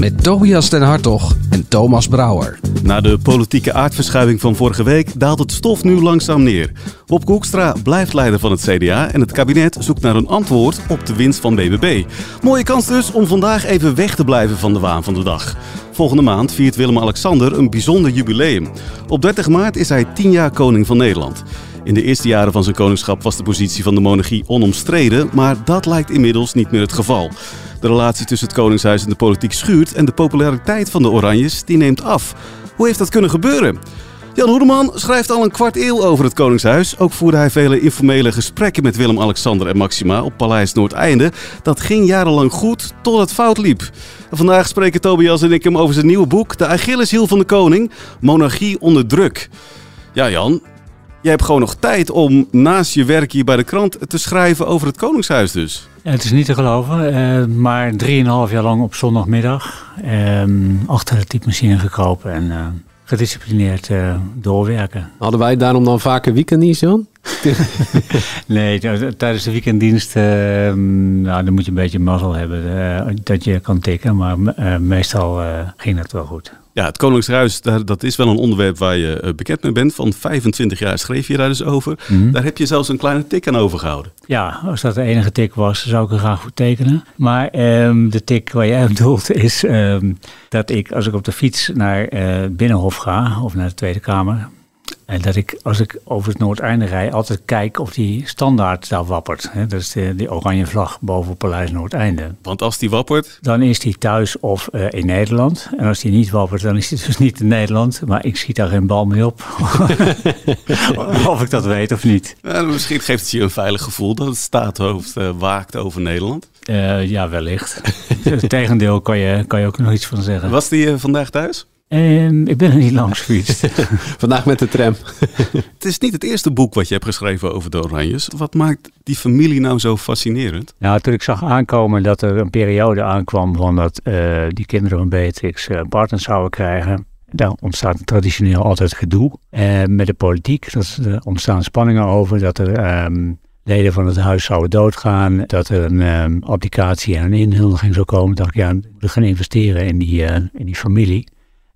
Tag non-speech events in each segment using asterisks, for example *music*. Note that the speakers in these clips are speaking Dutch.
Met Tobias den Hartog en Thomas Brouwer. Na de politieke aardverschuiving van vorige week daalt het stof nu langzaam neer. Bob Koekstra blijft leider van het CDA en het kabinet zoekt naar een antwoord op de winst van BBB. Mooie kans dus om vandaag even weg te blijven van de waan van de dag. Volgende maand viert Willem-Alexander een bijzonder jubileum. Op 30 maart is hij 10 jaar koning van Nederland. In de eerste jaren van zijn koningschap was de positie van de monarchie onomstreden, maar dat lijkt inmiddels niet meer het geval. De relatie tussen het Koningshuis en de politiek schuurt en de populariteit van de Oranjes die neemt af. Hoe heeft dat kunnen gebeuren? Jan Hoedeman schrijft al een kwart eeuw over het Koningshuis. Ook voerde hij vele informele gesprekken met Willem-Alexander en Maxima op Paleis Noordeinde. Dat ging jarenlang goed, tot het fout liep. Vandaag spreken Tobias en ik hem over zijn nieuwe boek... De Achilleshiel van de Koning, Monarchie onder druk. Ja Jan, jij hebt gewoon nog tijd om naast je werk hier bij de krant... te schrijven over het Koningshuis dus. Het is niet te geloven, uh, maar 3,5 jaar lang op zondagmiddag uh, achter de typemachine gekropen en uh, gedisciplineerd eh, doorwerken. Hadden wij daarom dan vaker weekenddienst, Jan? *laughs* *laughs* nee, tijdens de weekenddienst ehm, nou, dan moet je een beetje mazzel hebben dat je kan tikken, maar meestal ging het wel goed. Ja, het Koningshuis, dat is wel een onderwerp waar je eh, bekend mee bent. Van 25 jaar schreef je daar dus over. Mhm. Daar heb je zelfs een kleine tik aan overgehouden. Ja, als dat de enige tik was, zou ik er graag goed tekenen. Maar um, de tik waar jij bedoelt is um, dat ik, als ik op de fiets naar uh, Binnenhof ga, of naar de Tweede Kamer, en dat ik, als ik over het Noordeinde rij, altijd kijk of die standaard daar wappert. Dat is de, die oranje vlag boven Paleis Noordeinde. Want als die wappert? Dan is die thuis of uh, in Nederland. En als die niet wappert, dan is die dus niet in Nederland. Maar ik schiet daar geen bal mee op. *laughs* *laughs* of ik dat weet of niet. Ja, misschien geeft het je een veilig gevoel dat het staatshoofd uh, waakt over Nederland. Uh, ja, wellicht. *laughs* Tegendeel kan je, kan je ook nog iets van zeggen. Was die vandaag thuis? Um, ik ben er niet langs gefietst. *laughs* Vandaag met de tram. *laughs* het is niet het eerste boek wat je hebt geschreven over de Oranjes. Wat maakt die familie nou zo fascinerend? Nou, toen ik zag aankomen dat er een periode aankwam van dat uh, die kinderen van Beatrix uh, partners zouden krijgen. Daar ontstaat traditioneel altijd gedoe uh, met de politiek. Er ontstaan spanningen over dat er um, leden van het huis zouden doodgaan. Dat er een um, abdicatie en een inhuldiging zou komen. dacht ik, ja, we gaan investeren in die, in die familie.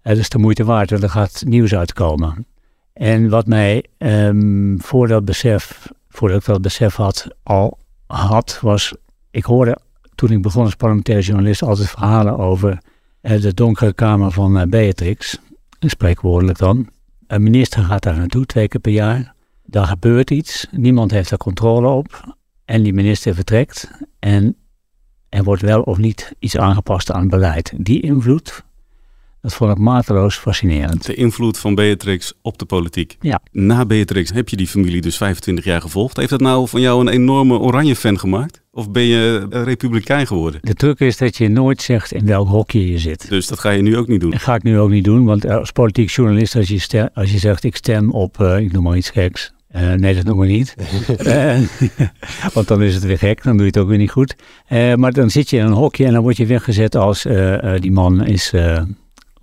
Het is de moeite waard, want er gaat nieuws uitkomen. En wat mij um, voor dat besef, voordat ik dat besef had, al had, was, ik hoorde toen ik begon als parlementaire journalist altijd verhalen over uh, de donkere kamer van uh, Beatrix, spreekwoordelijk dan. Een minister gaat daar naartoe twee keer per jaar. Daar gebeurt iets, niemand heeft daar controle op. En die minister vertrekt en er wordt wel of niet iets aangepast aan het beleid. Die invloed dat vond ik mateloos fascinerend. De invloed van Beatrix op de politiek. Ja. Na Beatrix heb je die familie dus 25 jaar gevolgd. Heeft dat nou van jou een enorme oranje-fan gemaakt? Of ben je republikein geworden? De truc is dat je nooit zegt in welk hokje je zit. Dus dat ga je nu ook niet doen? Dat ga ik nu ook niet doen, want als politiek journalist, als je, stem, als je zegt ik stem op, uh, ik noem maar iets geks. Uh, nee, dat noemen we niet. uh, *laughs* *laughs* want dan is het weer gek, dan doe je het ook weer niet goed. Maar dan zit je in een hokje en dan word je weggezet als die man is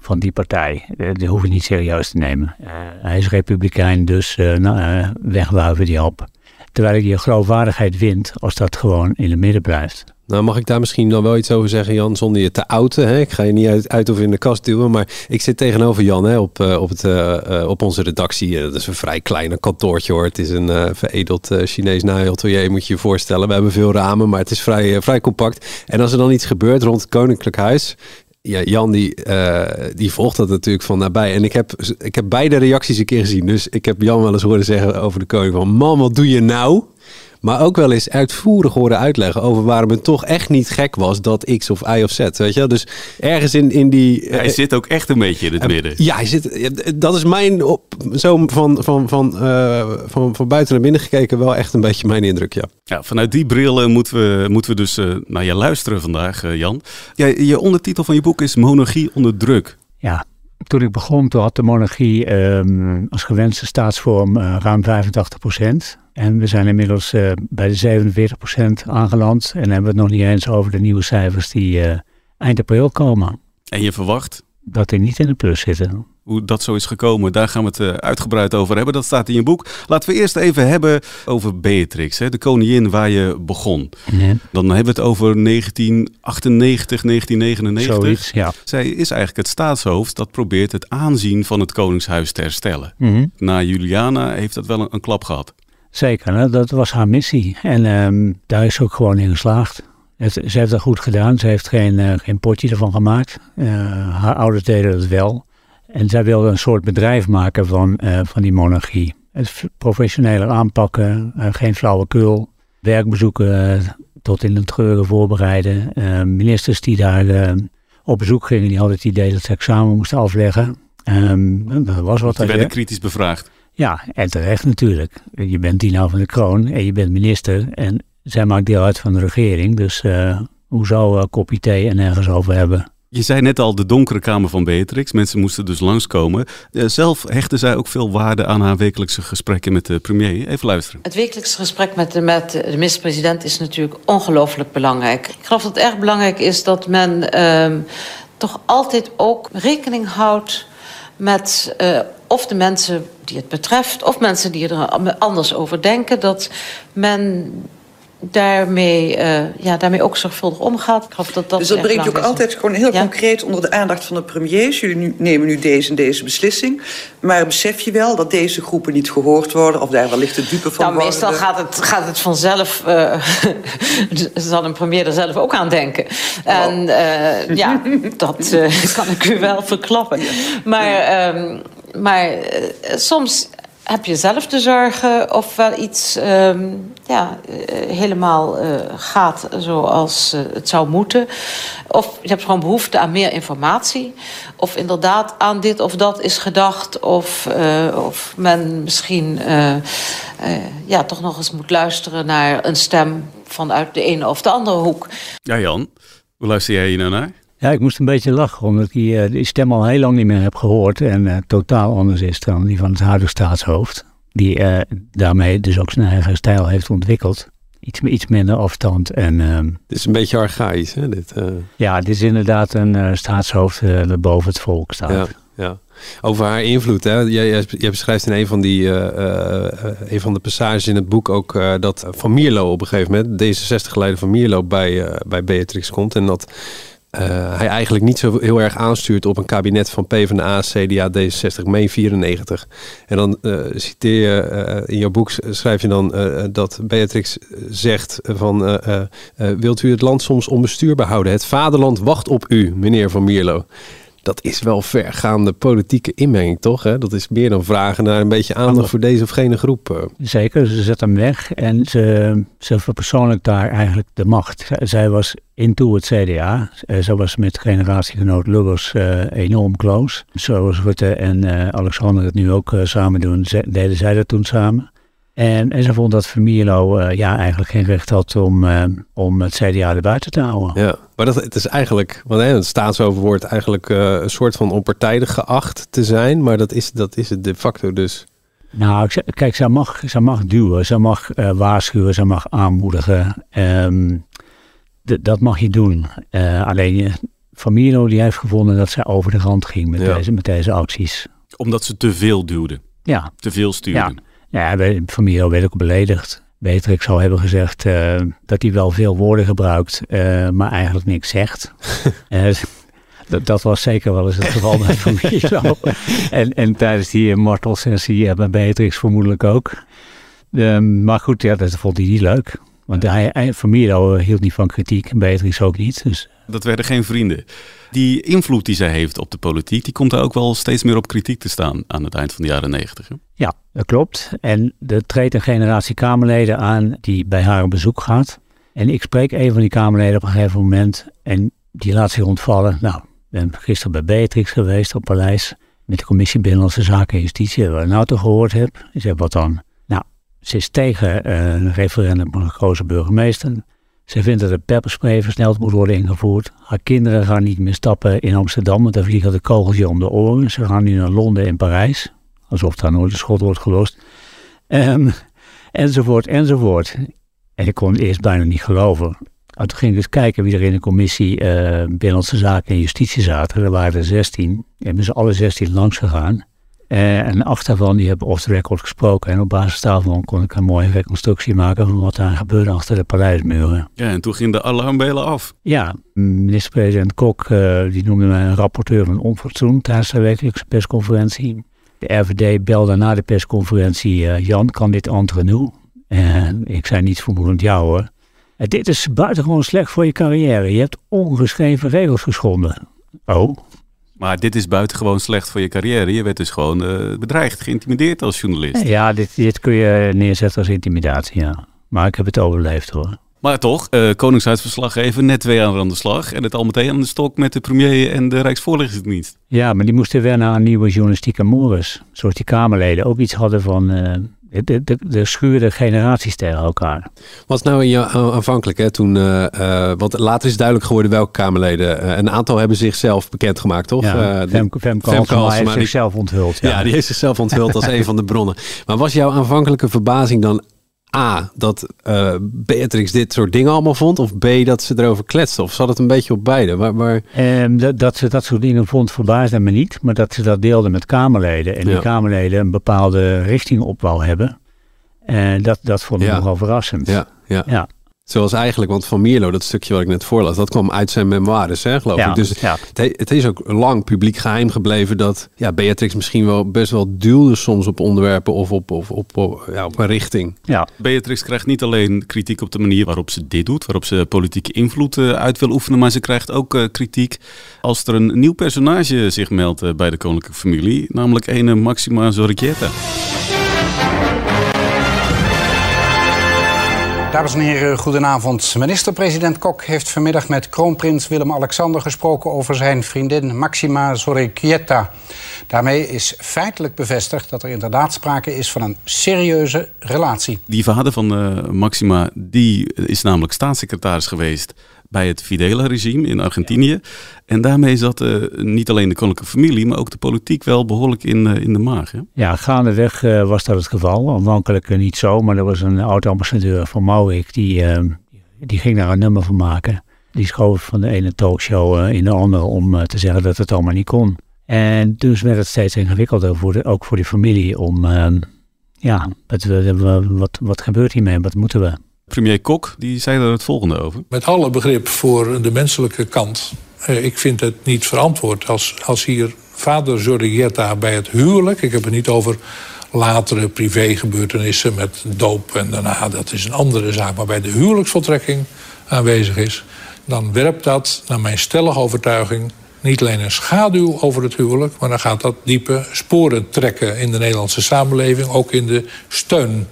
van die partij. Uh, die hoef je niet serieus te nemen. Uh, hij is republikein, dus uh, nou, wegwuiven die op. Terwijl je geloofwaardigheid wint als dat gewoon in het midden blijft. Nou, mag ik daar misschien dan wel iets over zeggen, Jan, zonder je te outen? Hè? Ik ga je niet uit, uit of in de kast duwen, maar ik zit tegenover Jan hè, op, op, het, op onze redactie. dat is een vrij kleine kantoortje hoor. Het is een veredeld Chinees naaiatelier, moet je je voorstellen. We hebben veel ramen, maar het is vrij, vrij compact. En als er dan iets gebeurt rond het Koninklijk Huis, ja, Jan die, uh, die volgt dat natuurlijk van nabij. En ik heb, ik heb beide reacties een keer gezien. Dus ik heb Jan wel eens horen zeggen over de koning van... Man, wat doe je nou? Maar ook wel eens uitvoerig horen uitleggen over waarom het toch echt niet gek was dat X of Y of Z. Weet je? Dus ergens in, in die. Hij zit ook echt een beetje in het midden. Ja, hij zit, dat is mijn. Op, zo van, van, van, uh, van, van buiten naar binnen gekeken wel echt een beetje mijn indruk. Ja, ja vanuit die bril moeten, we, moeten we dus uh, naar je luisteren vandaag, uh, Jan. Ja, je ondertitel van je boek is Monarchie onder druk. Ja. Toen ik begon, toen had de monarchie ehm, als gewenste staatsvorm uh, ruim 85% En we zijn inmiddels uh, bij de 47% aangeland. En hebben we het nog niet eens over de nieuwe cijfers die uh, eind april komen. En je verwacht? Dat die niet in de plus zitten. Hoe dat zo is gekomen, daar gaan we het uh, uitgebreid over hebben. Dat staat in je boek. Laten we eerst even hebben over Beatrix, hè, de koningin waar je begon. Dan hebben we het over 1998, 1999. Zoiets, ja. Zij is eigenlijk het staatshoofd dat probeert het aanzien van het koningshuis te herstellen. Mhm. Na Juliana heeft dat wel een, een klap gehad. Zeker, hè? dat was haar missie. En ehm, daar is ze ook gewoon in geslaagd. Het, ze heeft dat goed gedaan. Ze heeft geen, uh, geen potje ervan gemaakt. Uh, haar ouders deden het wel. En zij wilde een soort bedrijf maken van, uh, van die monarchie. Het professioneler aanpakken, geen flauwekul. Werkbezoeken tot in het treuren voorbereiden. ministers die daar op bezoek gingen, die hadden het idee dat ze examen moesten afleggen. Um, dat was wat. Die werden kritisch bevraagd. Ja, en terecht natuurlijk. Je bent dienaar van de kroon en je bent minister. En zij maakt deel uit van de regering. Dus uh, hoe zou uh, kopje thee en nergens over hebben? Je zei net al de donkere kamer van Beatrix. Mensen moesten dus langskomen. Uh, zelf hechtte zij ook veel waarde aan haar wekelijkse gesprekken met de premier. Even luisteren. Het wekelijkse gesprek met de, met de minister-president is natuurlijk ongelooflijk belangrijk. Ik geloof dat het erg belangrijk is dat men ehm, toch altijd ook rekening houdt met uh, of de mensen die het betreft, of mensen die er anders over denken, dat men daarmee, uh, ja, daarmee ook zorgvuldig omgaat. Ik geloof dat dat dus dat brengt je ook is. altijd gewoon heel Ja. concreet onder de aandacht van de premiers. Jullie nu, nemen nu deze en deze beslissing. Maar besef je wel dat deze groepen niet gehoord worden... of daar wellicht de dupe van Nou, worden? meestal gaat het, gaat het vanzelf. eh *laughs* zal een premier er zelf ook aan denken. En eh, ja, *laughs* dat eh, *laughs* kan ik u wel verklappen. Maar, ehm, maar eh, soms heb je zelf te zorgen of wel iets ehm, ja, eh, helemaal eh, gaat zoals eh, het zou moeten. Of je hebt gewoon behoefte aan meer informatie. Of inderdaad aan dit of dat is gedacht. Of, of men misschien ja, toch nog eens moet luisteren naar een stem vanuit de ene of de andere hoek. Ja, Jan, hoe luister jij hier nou naar? Ja, ik moest een beetje lachen, omdat ik die, eh, die stem al heel lang niet meer heb gehoord. En eh, totaal anders is dan die van het huidige staatshoofd. Die eh, daarmee dus ook zijn eigen stijl heeft ontwikkeld. Iets, iets minder afstand. En ehm, Het is een beetje archaïs, hè? Dit, ja, dit is inderdaad een staatshoofd dat boven het volk staat. ja, ja. Over haar invloed, hè? Jij, beschrijft in een van, die, een van de passages in het boek ook dat Van Mierlo op een gegeven moment, D66-geleider van Mierlo, bij, bij Beatrix komt. En dat eh, hij eigenlijk niet zo heel erg aanstuurt op een kabinet van PvdA, CDA, D66, mei 94. En dan eh, citeer je eh, in jouw boek, schrijf je dan dat Beatrix zegt van wilt u het land soms onbestuurbaar houden? Het vaderland wacht op u, meneer Van Mierlo. Dat is wel vergaande politieke inmenging, toch? Hè? Dat is meer dan vragen naar een beetje aandacht voor deze of gene groep. eh. Zeker, ze zet hem weg en ze, ze verpersoonlijkt daar eigenlijk de macht. Zij- was into het CDA. Eh, Zij was met generatiegenoot Lubbers eh, enorm close. Zoals Rutte en Alexander het nu ook samen doen, ze- deden zij dat toen samen. En, en ze vond dat Vermierlo eh, ja, eigenlijk geen recht had om, eh, om het CDA erbuiten te houden. Ja, maar dat, het is eigenlijk, want hè, het staatsover wordt eigenlijk eh, een soort van onpartijdig geacht te zijn, maar dat is, dat is het de facto dus. Nou, kijk, zij mag, zij mag duwen, zij mag eh, waarschuwen, zij mag aanmoedigen. Ehm, dat mag je doen. Eh, alleen Mierlo die heeft gevonden dat zij over de rand ging met, Ja. deze, met deze acties. Omdat ze te veel duwden, Ja, te veel stuurden. ja we- Van Mierlo werd ook beledigd. Beatrix zou hebben gezegd eh, dat hij wel veel woorden gebruikt, eh, maar eigenlijk niks zegt. *laughs* Eh, dat, dat was zeker wel eens het geval bij *laughs* Van Mierlo. en, en tijdens die martelsessie bij Beatrix vermoedelijk ook. Ehm, maar goed, ja, dat vond hij niet leuk. Want hij, eh, hield niet van kritiek en Beatrix ook niet. Dus Dat werden geen vrienden. Die invloed die zij heeft op de politiek, die komt daar ook wel steeds meer op kritiek te staan aan het eind van de jaren negentig. Ja, dat klopt. En er treedt een generatie Kamerleden aan die bij haar op bezoek gaat. En ik spreek een van die Kamerleden op een gegeven moment en die laat zich ontvallen. Nou, ik ben gisteren bij Beatrix geweest op Paleis met de commissie Binnenlandse Zaken en Justitie. Wat ik nou toch gehoord heb. Ik zeg, wat dan? Ze is tegen eh, een referendum van een gekozen burgemeester. Ze vindt dat de pepperspray versneld moet worden ingevoerd. Haar kinderen gaan niet meer stappen in Amsterdam, want daar vliegen de kogels je om de oren. Ze gaan nu naar Londen en Parijs, alsof daar nooit een schot wordt gelost. Um, enzovoort, enzovoort. En ik kon het eerst bijna niet geloven. toen ging ik eens kijken wie er in de commissie uh, Binnenlandse Zaken en Justitie zaten. Er waren er 16. Hebben ze alle 16 langs gegaan. Uh, en acht daarvan die hebben off the record gesproken. En op basis daarvan kon ik een mooie reconstructie maken van wat daar gebeurde achter de paleismuren. Ja, en toen ging de alarmbellen af. Ja, minister-president Kok uh, die noemde mij een rapporteur van onfatsoen tijdens de wekelijkse persconferentie. De RVD belde na de persconferentie, uh, Jan, kan dit nu? En ik zei niet vermoedend ja hoor. Dit is buitengewoon slecht voor je carrière. Je hebt ongeschreven regels geschonden. Oh, maar dit is buitengewoon slecht voor je carrière. Je werd dus gewoon uh, bedreigd, geïntimideerd als journalist. Ja, dit, dit kun je neerzetten als intimidatie, ja. Maar ik heb het overleefd hoor. Maar toch, uh, Koningshuisverslaggever, net twee jaar aan de slag. En het al meteen aan de stok met de premier en de Rijksvoorlichtingsdienst. Ja, maar die moesten weer naar een nieuwe journalistieke mores. Zoals die Kamerleden ook iets hadden van... Uh, de, de, de schuurde generaties tegen elkaar. Wat nou in jou aanvankelijk, hè, toen, uh, uh, want later is duidelijk geworden welke Kamerleden. Uh, een aantal hebben zichzelf bekendgemaakt, toch? Ja, Femke, Femke Halsema heeft zichzelf onthuld. Ja. ja. die heeft zichzelf onthuld als *laughs* een van de bronnen. Maar was jouw aanvankelijke verbazing dan A, dat uh, Beatrix dit soort dingen allemaal vond? Of B, dat ze erover kletste? Of zat het een beetje op beide? Waar, waar... Um, dat, dat, ze dat soort dingen vond verbaasde me niet. Maar dat ze dat deelde met Kamerleden. En ja. die Kamerleden een bepaalde richting op wou hebben. En dat, dat vond ik ja. nogal verrassend. Ja, ja. ja. Zoals eigenlijk, want Van Mierlo, dat stukje wat ik net voorlas, dat kwam uit zijn memoires, hè, geloof ja, ik. Dus ja. het, het, is ook lang publiek geheim gebleven dat ja, Beatrix misschien wel best wel duwde soms op onderwerpen of op, op, op, op, ja, op een richting. Ja. Beatrix krijgt niet alleen kritiek op de manier waarop ze dit doet, waarop ze politieke invloed uh, uit wil oefenen, maar ze krijgt ook uh, kritiek als er een nieuw personage zich meldt uh, bij de koninklijke familie, namelijk ene Maxima Zorricchietta. Dames en heren, goedenavond. Minister-president Kok heeft vanmiddag met kroonprins Willem-Alexander gesproken over zijn vriendin Maxima Zorricchietta. Daarmee is feitelijk bevestigd dat er inderdaad sprake is van een serieuze relatie. Die vader van uh, Maxima die is namelijk staatssecretaris geweest bij het Fidela-regime in Argentinië. En daarmee zat uh, niet alleen de koninklijke familie, maar ook de politiek wel behoorlijk in, uh, in de maag. Ja, gaandeweg uh, was dat het geval. Aanvankelijk niet zo, maar er was een oud-ambassadeur van Maurik die, die ging daar een nummer van maken. Die schoof van de ene talkshow in de andere om te zeggen dat het allemaal niet kon. En dus werd het steeds ingewikkelder, voor de, ook voor die familie, om ja, wat, wat, wat gebeurt hiermee, wat moeten we? Premier Kok die zei er het volgende over. Met alle begrip voor de menselijke kant. Eh, ik vind het niet verantwoord als, als hier vader Zorrietta bij het huwelijk... ik heb het niet over latere privégebeurtenissen met doop en daarna... dat is een andere zaak, maar bij de huwelijksvoltrekking aanwezig is... dan werpt dat, naar mijn stellige overtuiging... niet alleen een schaduw over het huwelijk... maar dan gaat dat diepe sporen trekken in de Nederlandse samenleving... ook in de steun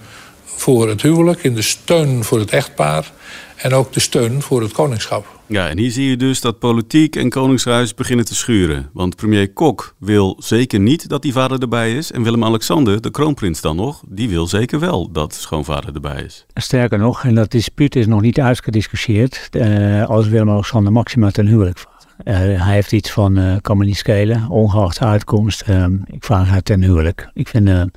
voor het huwelijk, in de steun voor het echtpaar en ook de steun voor het koningschap. Ja, en hier zie je dus dat politiek en koningshuis beginnen te schuren. Want premier Kok wil zeker niet dat die vader erbij is. En Willem-Alexander, de kroonprins dan nog, die wil zeker wel dat schoonvader erbij is. Sterker nog, en dat dispuut is nog niet uitgediscussieerd, uh, als Willem-Alexander Maxima ten huwelijk vraagt. Uh, hij heeft iets van, uh, kan me niet schelen, ongeacht de uitkomst, ik vraag haar ten huwelijk. Ik vind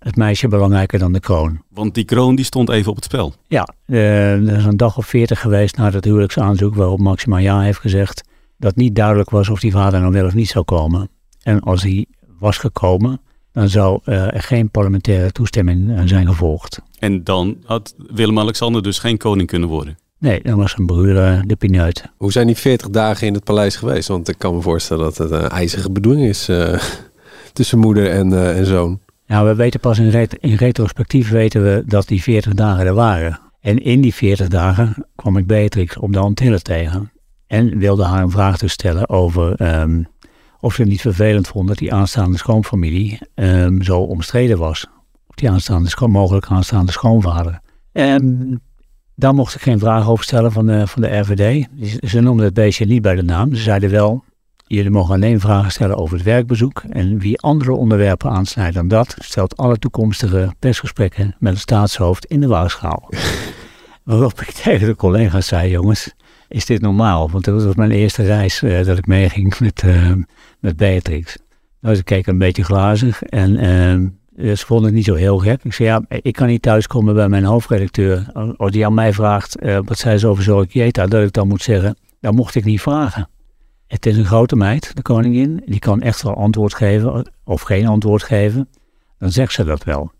het meisje belangrijker dan de kroon. Want die kroon die stond even op het spel. Ja, uh, er is een dag of veertig geweest na het huwelijksaanzoek waarop Maxima ja heeft gezegd dat niet duidelijk was of die vader nou wel of niet zou komen. En als hij was gekomen, dan zou uh, er geen parlementaire toestemming uh, zijn gevolgd. En dan had Willem-Alexander dus geen koning kunnen worden? Nee, dan was zijn broer de pineut. Hoe zijn die veertig dagen in het paleis geweest? Want ik kan me voorstellen dat het een ijzige bedoeling is *laughs* tussen moeder en, en zoon. Nou, we weten pas in, ret in retrospectief weten we dat die 40 dagen er waren. En in die 40 dagen kwam ik Beatrix op de Antillen tegen. En wilde haar een vraag dus stellen over um, of ze het niet vervelend vond dat die aanstaande schoonfamilie um, zo omstreden was. Of die aanstaande mogelijk aanstaande schoonvader. En daar mocht ik geen vraag over stellen van de, van de RVD. Ze noemden het beestje niet bij de naam. Ze zeiden wel, Jullie mogen alleen vragen stellen over het werkbezoek. En wie andere onderwerpen aansnijdt dan dat, stelt alle toekomstige persgesprekken met het staatshoofd in de waagschaal. *laughs* Waarop ik tegen de collega's zei, jongens, is dit normaal? Want dat was mijn eerste reis uh, dat ik meeging met, uh, met Beatrix. Nou, ze keken een beetje glazig en uh, ze vonden het niet zo heel gek. Ik zei, ja, ik kan niet thuiskomen bij mijn hoofdredacteur. Als die aan mij vraagt, wat zij ze over Zorikjeta, dat ik dan moet zeggen, dat mocht ik niet vragen. Het is een grote meid, de koningin. Die kan echt wel antwoord geven of geen antwoord geven. Dan zegt ze dat wel.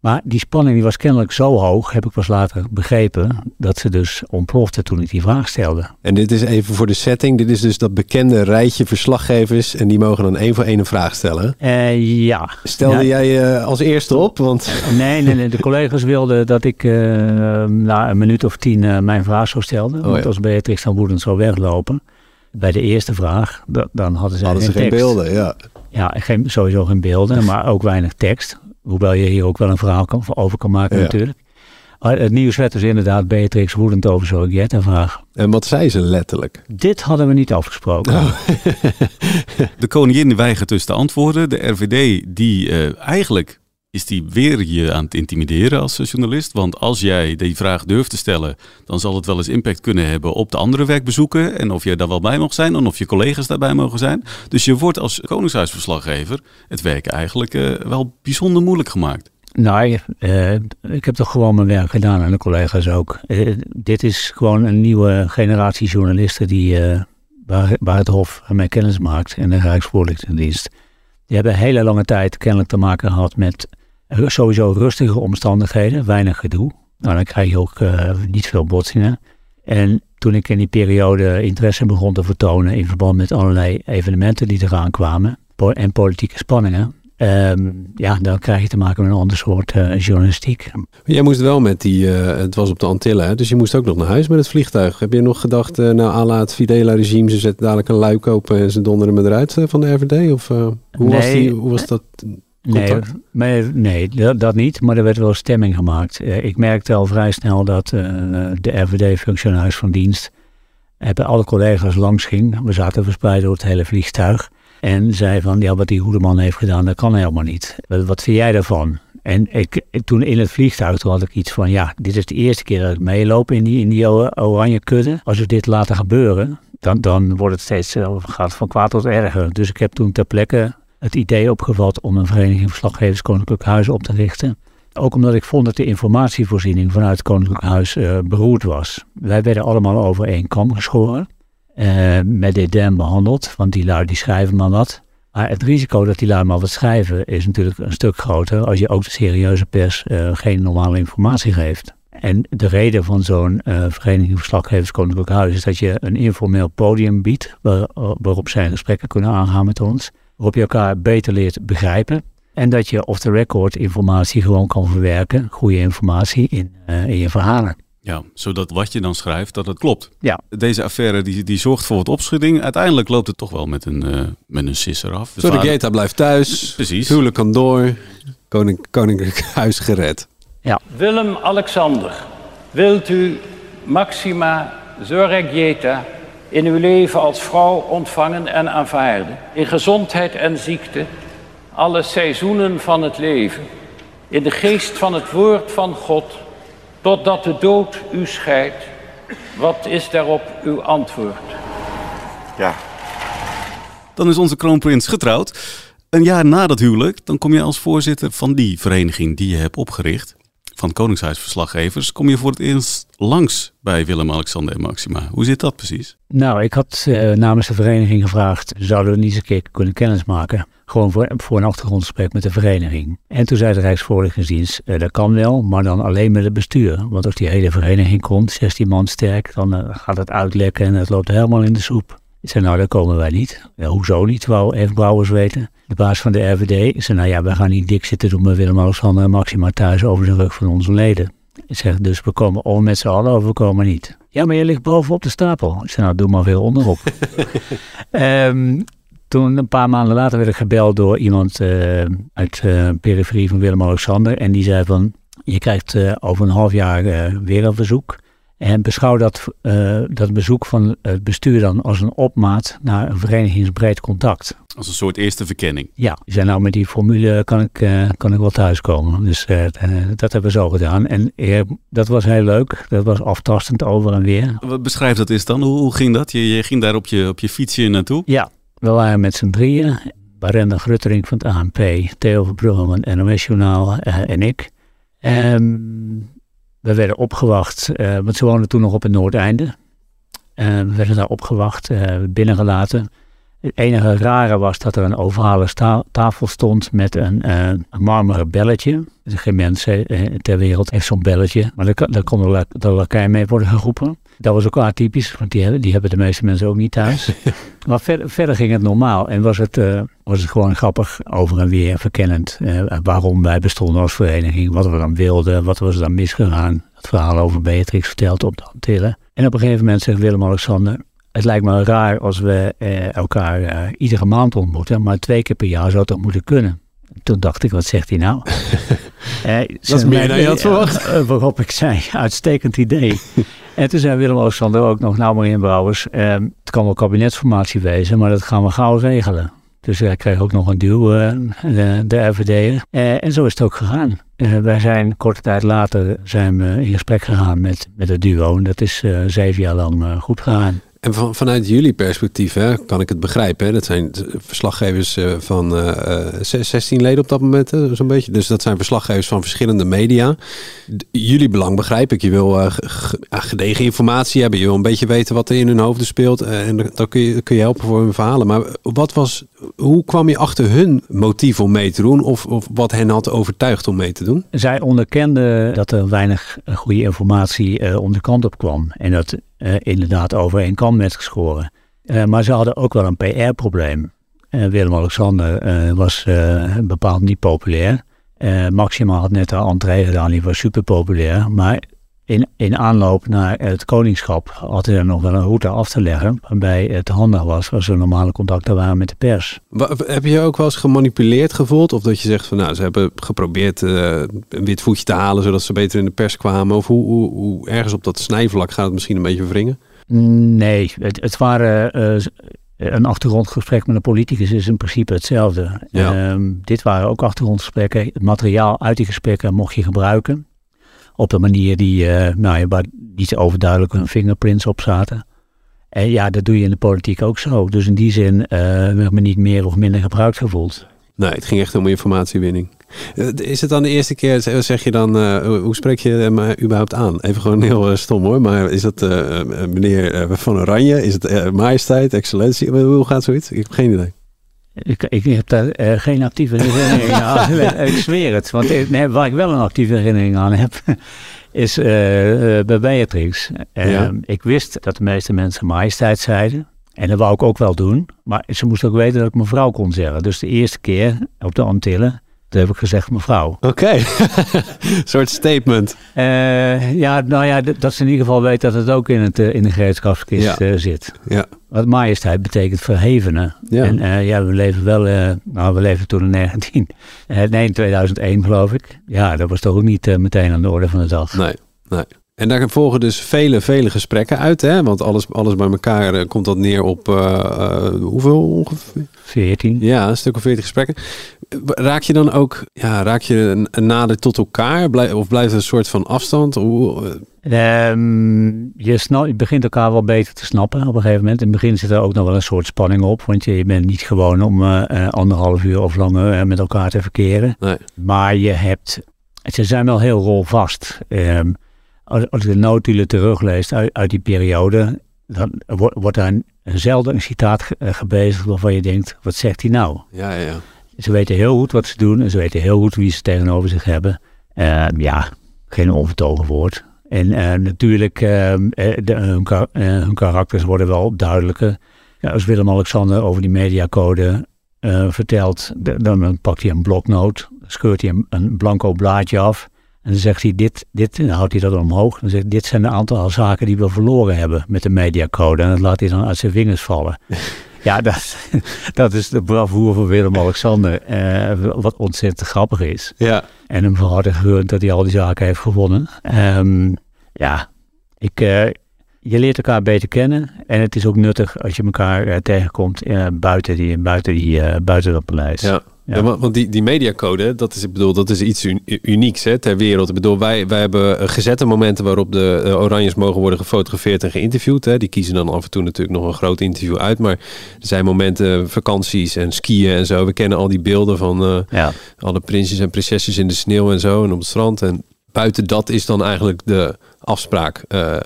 Maar die spanning die was kennelijk zo hoog, heb ik pas later begrepen, dat ze dus ontplofte toen ik die vraag stelde. En dit is even voor de setting, dit is dus dat bekende rijtje verslaggevers en die mogen dan één voor één een vraag stellen. Uh, ja. Stelde jij uh, als eerste op? Want... Nee, nee, nee, de collega's wilden dat ik uh, na een minuut of tien mijn vraag zou stellen. Oh, want als Beatrix dan woedend zou weglopen, bij de eerste vraag, dan hadden ze, hadden geen, ze geen beelden. Ja, ja geen, sowieso geen beelden, maar ook weinig tekst. Hoewel je hier ook wel een verhaal kan, over kan maken ja. natuurlijk. Maar het nieuws werd dus inderdaad Beatrix woedend over zo'n vraag. En wat zei ze letterlijk? Dit hadden we niet afgesproken. Oh. *laughs* de koningin weigert dus te antwoorden. De RVD die uh, eigenlijk is die weer je aan het intimideren als journalist. Want als jij die vraag durft te stellen, dan zal het wel eens impact kunnen hebben op de andere werkbezoeken. En of je daar wel bij mag zijn en of je collega's daarbij mogen zijn. Dus je wordt als Koningshuisverslaggever het werken eigenlijk uh, wel bijzonder moeilijk gemaakt. Nou, uh, ik heb toch gewoon mijn werk gedaan en de collega's ook. Dit is gewoon een nieuwe generatie journalisten die, waar, waar het Hof mee kennis maakt en de Rijksvoorlichtingsdienst. Die hebben hele lange tijd kennelijk te maken gehad met sowieso rustige omstandigheden, weinig gedoe. Nou, dan krijg je ook uh, niet veel botsingen. En toen ik in die periode interesse begon te vertonen in verband met allerlei evenementen die eraan kwamen en politieke spanningen, um, ja, dan krijg je te maken met een ander soort uh, journalistiek. Jij moest wel met die, uh, het was op de Antillen, dus je moest ook nog naar huis met het vliegtuig. Heb je nog gedacht, uh, nou, à la het Fidela-regime, ze zetten dadelijk een luik open en ze donderen me eruit van de RVD? Of hoe, nee, was die, hoe was dat? Nee, nee dat, dat, niet, maar er werd wel stemming gemaakt. Uh, ik merkte al vrij snel dat uh, de RVD-functionaris van dienst hebben alle collega's langs ging. We zaten verspreid door het hele vliegtuig. En zei van, ja, wat die Hoedeman heeft gedaan, dat kan helemaal niet. Wat, wat vind jij daarvan? En ik, toen in het vliegtuig toen had ik iets van, ja, dit is de eerste keer dat ik meeloop in die, in die oranje kudde. Als we dit laten gebeuren, dan, dan wordt het steeds, gaat van kwaad tot erger. Dus ik heb toen ter plekke het idee opgevat om een vereniging Verslaggevers Koninklijk Huis op te richten. Ook omdat ik vond dat de informatievoorziening vanuit het Koninklijk Huis uh, beroerd was. Wij werden allemaal over één kam geschoren. Uh, met dédain behandeld, want die lui die schrijven maar wat. Maar het risico dat die lui maar wat schrijven is natuurlijk een stuk groter als je ook de serieuze pers uh, geen normale informatie geeft. En de reden van zo'n uh, vereniging Verslaggevers Koninklijk Huis is dat je een informeel podium biedt waar, waarop zij gesprekken kunnen aangaan met ons waarop je elkaar beter leert begrijpen. En dat je off the record informatie gewoon kan verwerken, goede informatie in, uh, in je verhalen. Ja, zodat wat je dan schrijft, dat het klopt. Ja. Deze affaire die, die zorgt voor wat opschudding. Uiteindelijk loopt het toch wel met een, uh, met een sisser af. Geta blijft thuis. Precies. Huwelijk kan door. Koning, koninklijk *laughs* huis gered. Ja. Willem-Alexander, wilt u Maxima Zorregieta in uw leven als vrouw ontvangen en aanvaarden. In gezondheid en ziekte, alle seizoenen van het leven. In de geest van het woord van God, totdat de dood u scheidt. Wat is daarop uw antwoord? Ja. Dan is onze kroonprins getrouwd. Een jaar na dat huwelijk, dan kom je als voorzitter van die vereniging die je hebt opgericht van Koningshuisverslaggevers kom je voor het eerst langs bij Willem-Alexander en Maxima. Hoe zit dat precies? Nou, ik had uh, namens de vereniging gevraagd, zouden we niet eens een keer kunnen kennismaken? Gewoon voor, voor een achtergrondgesprek met de vereniging. En toen zei de Rijksvoorlichtingsdienst, uh, dat kan wel, maar dan alleen met het bestuur. Want als die hele vereniging komt, 16 man sterk, dan uh, gaat het uitlekken en het loopt helemaal in de soep. Ik zei, nou, daar komen wij niet. Ja, hoezo niet, wou even Brouwers weten. De baas van de RVD zei, nou ja, we gaan niet dik zitten doen met Willem-Alexander en Maxima thuis over de rug van onze leden. Ik zeg, dus we komen om met z'n allen of we komen niet. Ja, maar je ligt bovenop de stapel. Ik zei, nou, doe maar veel onderop. um, *laughs* toen, een paar maanden later, werd ik gebeld door iemand uh, uit de uh, periferie van Willem-Alexander. En die zei van, je krijgt uh, over een half jaar weer een verzoek. En beschouw dat, uh, dat bezoek van het bestuur dan als een opmaat naar een verenigingsbreed contact. Als een soort eerste verkenning. Ja, we zijn nou met die formule kan ik, uh, kan ik wel thuiskomen. Dus uh, dat hebben we zo gedaan. En dat was heel leuk. Dat was aftastend over en weer. Wat beschrijft dat is dan? Hoe, hoe ging dat? Je, je, ging daar op je, op je fietsje naartoe? Ja, we waren met z'n drieën. Barenda Gruttering van het ANP, Theo Verbrugge van het NOS Journaal en ik. Um, we werden opgewacht, uh, want ze woonden toen nog op het Noordeinde. Uh, we werden daar opgewacht, uh, binnengelaten. Het enige rare was dat er een ovale tafel stond met een, marmeren belletje. Geen mens ter wereld heeft zo'n belletje, maar daar, kon de, de lakij mee worden geroepen. Dat was ook atypisch, want die hebben, die hebben de meeste mensen ook niet thuis. *laughs* maar verder, verder ging het normaal en was het, uh, was het gewoon grappig over en weer verkennend. Uh, waarom wij bestonden als vereniging, wat we dan wilden, wat was er dan misgegaan. Het verhaal over Beatrix verteld op de Antillen. En op een gegeven moment zegt Willem-Alexander, het lijkt me raar als we uh, elkaar iedere maand ontmoeten, maar twee keer per jaar zou toch moeten kunnen. Toen dacht ik, wat zegt hij nou? *laughs* dat is meer dan je had verwacht. waarop ik zei, uitstekend idee. *laughs* En toen zei Willem-Alexander ook nog, nou Marien Brouwers, eh, het kan wel kabinetsformatie wezen, maar dat gaan we gauw regelen. Dus hij kreeg ook nog een duw, uh, de, de RVD. Uh, en zo is het ook gegaan. Wij zijn korte tijd later zijn we in gesprek gegaan met, met het duo. En dat is zeven jaar lang goed gegaan. En van, vanuit jullie perspectief hè, kan ik het begrijpen. Hè? Dat zijn verslaggevers uh, van uh, 16 leden op dat moment, zo'n beetje. Dus dat zijn verslaggevers van verschillende media. jullie belang begrijp ik. Je wil gedegen informatie hebben. Je wil een beetje weten wat er in hun hoofden speelt. En dan kun je, kun je helpen voor hun verhalen. Maar wat was, hoe kwam je achter hun motief om mee te doen? Of, of wat hen had overtuigd om mee te doen? Zij onderkenden dat er weinig goede informatie om de kant op kwam. En dat inderdaad overeen kan met geschoren. Uh, maar ze hadden ook wel een PR-probleem. Uh, Willem-Alexander was bepaald niet populair. Maxima had net haar entree gedaan, die was super populair. Maar in, in aanloop naar het koningschap had hij er nog wel een route af te leggen. Waarbij het handig was als er normale contacten waren met de pers. Heb je ook wel eens gemanipuleerd gevoeld? Of dat je zegt van nou, ze hebben geprobeerd uh, een wit voetje te halen zodat ze beter in de pers kwamen? Of hoe, hoe, hoe ergens op dat snijvlak gaat het misschien een beetje wringen? Nee, het, het waren. Uh, een achtergrondgesprek met een politicus is in principe hetzelfde. Ja. Uh, dit waren ook achtergrondgesprekken. Het materiaal uit die gesprekken mocht je gebruiken op de manier die, uh, nou, waar niet overduidelijk hun fingerprints op zaten. En ja, dat doe je in de politiek ook zo. Dus in die zin uh, heb me niet meer of minder gebruikt gevoeld. Nee, het ging echt om informatiewinning. Eh, is het dan de eerste keer, zeg je dan, hoe spreek je hem überhaupt aan? Even gewoon heel stom hoor, maar is dat meneer Van Oranje? Is het majesteit, excellentie? Hoe gaat zoiets? Ik heb geen idee. Ik, ik heb daar uh, geen actieve herinnering aan. *laughs* ik zweer het. Want nee, waar ik wel een actieve herinnering aan heb, *laughs* is uh, bij Beatrix. Ja. Ik wist dat de meeste mensen majesteit zeiden. En dat wou ik ook wel doen. Maar ze moest ook weten dat ik mevrouw kon zeggen. Dus de eerste keer op de Antillen toen heb ik gezegd mevrouw. Oké, *laughs* soort statement. Uh, ja, nou ja, dat ze in ieder geval weet dat het ook in, het, in de gereedschapskist ja. zit. Ja. Wat majesteit betekent verhevene. Ja. En uh, ja, we leven wel, uh, nou we leven toen in 19, nee, in 2001 geloof ik. Ja, dat was toch ook niet meteen aan de orde van de dag. Nee, nee. En daar volgen dus vele, vele gesprekken uit, hè? Want alles, alles bij elkaar komt dat neer op hoeveel ongeveer? 14. Ja, een stuk of 40 gesprekken. Raak je dan ook, ja, raak je nader tot elkaar? Blijf, of blijft er een soort van afstand? Hoe, Um, je, snap, je begint elkaar wel beter te snappen op een gegeven moment. In het begin zit er ook nog wel een soort spanning op. Want je, bent niet gewoon om uh, anderhalf uur of langer met elkaar te verkeren. Nee. Maar je hebt... Ze zijn wel heel rolvast. Um, als, als ik de notulen teruglees uit, uit die periode... dan wordt daar zelden een citaat gebezigd waarvan je denkt... wat zegt hij nou? Ja, ja, ja. Ze weten heel goed wat ze doen en ze weten heel goed wie ze tegenover zich hebben. Uh, ja, geen onvertogen woord. En uh, natuurlijk, uh, de, hun, hun, karakters worden wel duidelijker. Ja, als Willem-Alexander over die mediacode vertelt, dan pakt hij een bloknoot, scheurt hij een, een, blanco blaadje af. En dan zegt hij dit, dit, dan houdt hij dat omhoog. Dan zegt hij, dit zijn een aantal zaken die we verloren hebben met de mediacode. En dat laat hij dan uit zijn vingers vallen. *laughs* Ja, dat, dat is de bravoure van Willem-Alexander. Uh, wat ontzettend grappig is. Ja. En hem van harte gegund dat hij al die zaken heeft gewonnen. Um, ja, Ik, uh, je leert elkaar beter kennen en het is ook nuttig als je elkaar uh, tegenkomt uh, buiten, die, buiten, die, buiten dat paleis. Ja. Ja. want die, die mediacode, dat is, ik bedoel, dat is iets unieks hè, ter wereld. Ik bedoel, wij, wij hebben gezette momenten waarop de Oranjes mogen worden gefotografeerd en geïnterviewd. Hè. Die kiezen dan af en toe natuurlijk nog een groot interview uit. Maar er zijn momenten, vakanties en skiën en zo. We kennen al die beelden van uh, alle prinsjes en prinsesjes in de sneeuw en zo en op het strand. En buiten dat is dan eigenlijk de afspraak. Uh,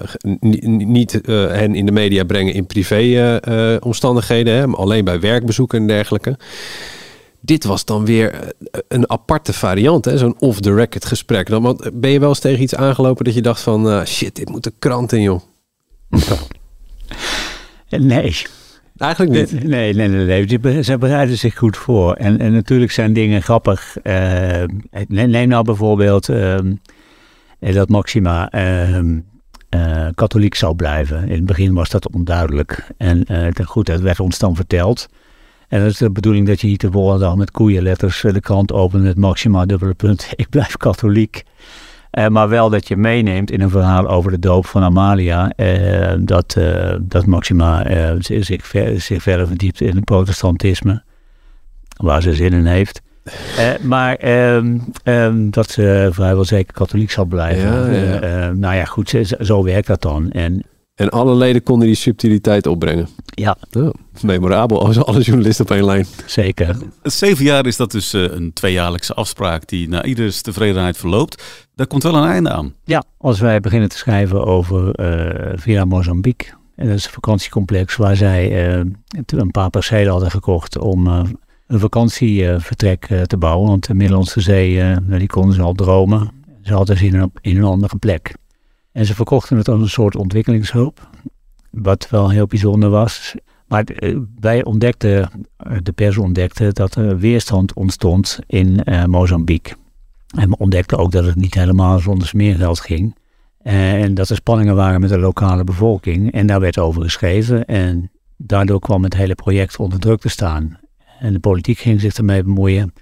niet uh, hen in de media brengen in privé omstandigheden, maar alleen bij werkbezoeken en dergelijke. Dit was dan weer een aparte variant, zo'n off-the-record gesprek. Dan ben je wel eens tegen iets aangelopen dat je dacht van... shit, dit moet de krant in, joh. Nee. Eigenlijk niet. Nee, nee, nee. nee. Ze bereiden zich goed voor. En, en natuurlijk zijn dingen grappig. Uh, neem nou bijvoorbeeld uh, dat Maxima uh, katholiek zou blijven. In het begin was dat onduidelijk. En goed, dat werd ons dan verteld. En dat is de bedoeling dat je hier volgende dag met koeienletters de krant opent met Maxima dubbele punt. *laughs* Ik blijf katholiek. Uh, maar wel dat je meeneemt in een verhaal over de doop van Amalia. Uh, dat, uh, dat Maxima zich, ver, zich verder verdiept in het protestantisme. Waar ze zin in heeft. maar um, dat ze vrijwel zeker katholiek zal blijven. Ja, ja. nou ja, goed, zo, zo werkt dat dan. En en alle leden konden die subtiliteit opbrengen. Ja. Oh, memorabel als alle journalisten op één lijn. Zeker. Zeven jaar is dat dus uh, een tweejaarlijkse afspraak die naar ieders tevredenheid verloopt. Daar komt wel een einde aan. Ja, als wij beginnen te schrijven over uh, Villa Mozambique. En dat is een vakantiecomplex waar zij uh, een paar percelen hadden gekocht om een vakantievertrek te bouwen. Want de Middellandse Zee, die konden ze al dromen. Ze hadden ze in een, in een andere plek. En ze verkochten het als een soort ontwikkelingshulp. Wat wel heel bijzonder was. Maar eh, wij ontdekten, eh, de pers ontdekte, dat er weerstand ontstond in uh, Mozambique. En we ontdekten ook dat het niet helemaal zonder smeergeld ging. En dat er spanningen waren met de lokale bevolking. En daar werd over geschreven. En daardoor kwam het hele project onder druk te staan. En de politiek ging zich ermee bemoeien.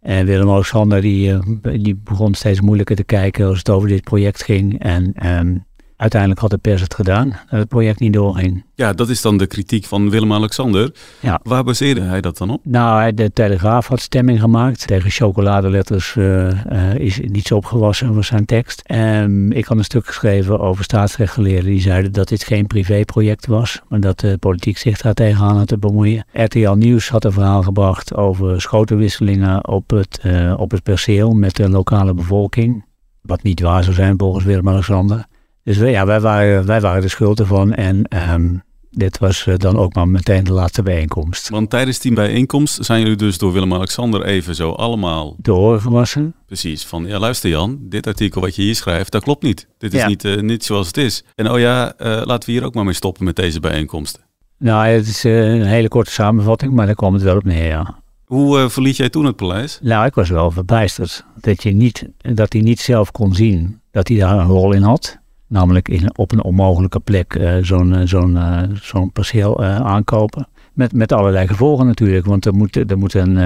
En Willem-Alexander die, eh, die begon steeds moeilijker te kijken als het over dit project ging. En um, uiteindelijk had de pers het gedaan dat het project niet doorging. Ja, dat is dan de kritiek van Willem-Alexander. Ja. Waar baseerde hij dat dan op? Nou, de Telegraaf had stemming gemaakt. Tegen chocoladeletters uh, uh, is niets opgewassen was zijn tekst. En ik had een stuk geschreven over staatsrechtgeleerden die zeiden dat dit geen privéproject was. Maar dat de politiek zich daar tegenaan had te bemoeien. RTL Nieuws had een verhaal gebracht over schotenwisselingen op het, uh, op het perceel met de lokale bevolking. Wat niet waar zou zijn volgens Willem-Alexander. Dus ja, wij waren, wij waren de schuld ervan. En um, dit was uh, dan ook maar meteen de laatste bijeenkomst. Want tijdens die bijeenkomst zijn jullie dus door Willem-Alexander even zo allemaal... De oren gewassen. Precies, van ja luister Jan, dit artikel wat je hier schrijft, dat klopt niet. Dit is ja. niet, uh, niet zoals het is. En oh ja, uh, laten we hier ook maar mee stoppen met deze bijeenkomsten. Nou, het is een hele korte samenvatting, maar daar kwam het wel op neer, ja. Hoe verliet jij toen het paleis? Nou, ik was wel verbijsterd. Dat, je niet, dat hij niet zelf kon zien dat hij daar een rol in had. Namelijk in, op een onmogelijke plek uh, zo'n uh, zo'n perceel aankopen. Met, met allerlei gevolgen natuurlijk. Want er moet, er moet een,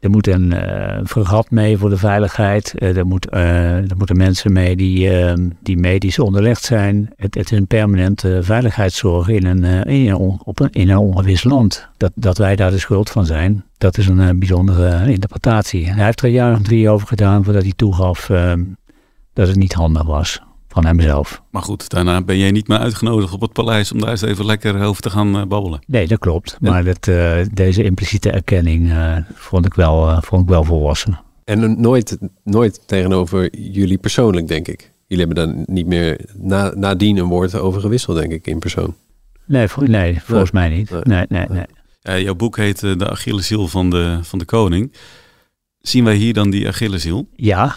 er moet een vergat mee voor de veiligheid. er, moet, er moeten mensen mee die, die medisch onderlegd zijn. Het, het is een permanente veiligheidszorg in een, in een, in een ongewis land. Dat, dat wij daar de schuld van zijn, dat is een bijzondere interpretatie. Hij heeft er een jaar of drie over gedaan voordat hij toegaf dat het niet handig was van hemzelf. Maar goed, daarna ben jij niet meer uitgenodigd op het paleis om daar eens even lekker over te gaan uh, babbelen. Nee, dat klopt. Maar dat, uh, deze impliciete erkenning uh, vond, ik wel, vond ik wel volwassen. En nooit, nooit tegenover jullie persoonlijk, denk ik. Jullie hebben dan niet meer na, nadien een woord over gewisseld, denk ik, in persoon. Nee, nee volgens nee. mij niet. Nee, nee, nee. nee. jouw boek heet De Achilleshiel van de, van de Koning. Zien wij hier dan die Achilleshiel? Ja,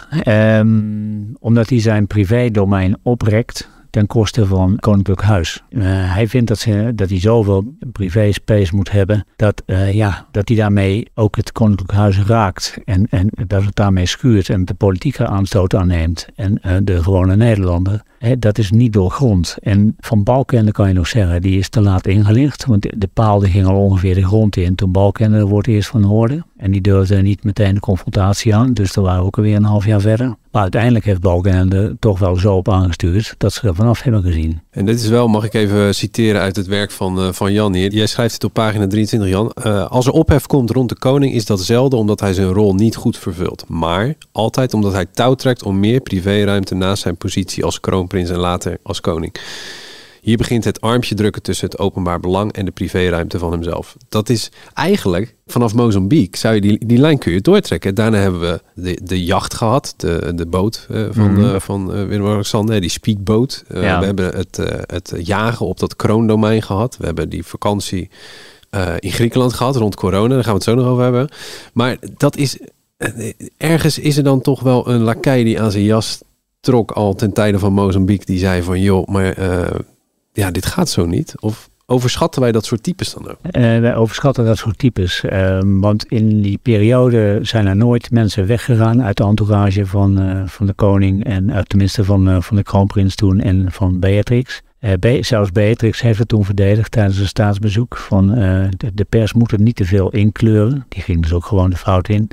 um, omdat hij zijn privé-domein oprekt ten koste van Koninklijk Huis. Uh, hij vindt dat, ze, dat hij zoveel privé-space moet hebben dat, uh, ja, dat hij daarmee ook het Koninklijk Huis raakt. En, en dat het daarmee schuurt en de politieke aanstoot aanneemt. En uh, de gewone Nederlander Dat is niet doorgrond. En van Balkenende kan je nog zeggen, die is te laat ingelicht. Want de paal die ging al ongeveer de grond in toen Balkenende er wordt eerst van hoorde. En die durfde niet meteen de confrontatie aan. Dus daar waren we ook alweer een half jaar verder. Maar uiteindelijk heeft Balkenende toch wel zo op aangestuurd dat ze er vanaf hebben gezien. En dit is wel, mag ik even citeren uit het werk van, uh, van Jan hier. Jij schrijft het op pagina 23, Jan. Uh, als er ophef komt rond de koning is dat zelden omdat hij zijn rol niet goed vervult. Maar altijd omdat hij touw trekt om meer privéruimte naast zijn positie als kroonprins en later als koning. Hier begint het armpje drukken tussen het openbaar belang en de privéruimte van hemzelf. Dat is eigenlijk vanaf Mozambique zou je die, die lijn kun je doortrekken. Daarna hebben we de, de jacht gehad, de, de boot uh, van, mm. uh, van uh, Willem-Alexander, die speedboot. Ja. We hebben het, het jagen op dat kroondomein gehad. We hebben die vakantie in Griekenland gehad rond corona. Daar gaan we het zo nog over hebben. Maar dat is ergens is er dan toch wel een lakai die aan zijn jas trok al ten tijde van Mozambique. Die zei van joh, maar ja, dit gaat zo niet? Of overschatten wij dat soort types dan ook? Uh, wij overschatten dat soort types. Uh, want in die periode zijn er nooit mensen weggegaan uit de entourage van, uh, van de koning. En tenminste van, van de kroonprins toen en van Beatrix. Be zelfs Beatrix heeft het toen verdedigd tijdens een staatsbezoek. Van de, de, pers moet er niet te veel inkleuren. Die ging dus ook gewoon de fout in.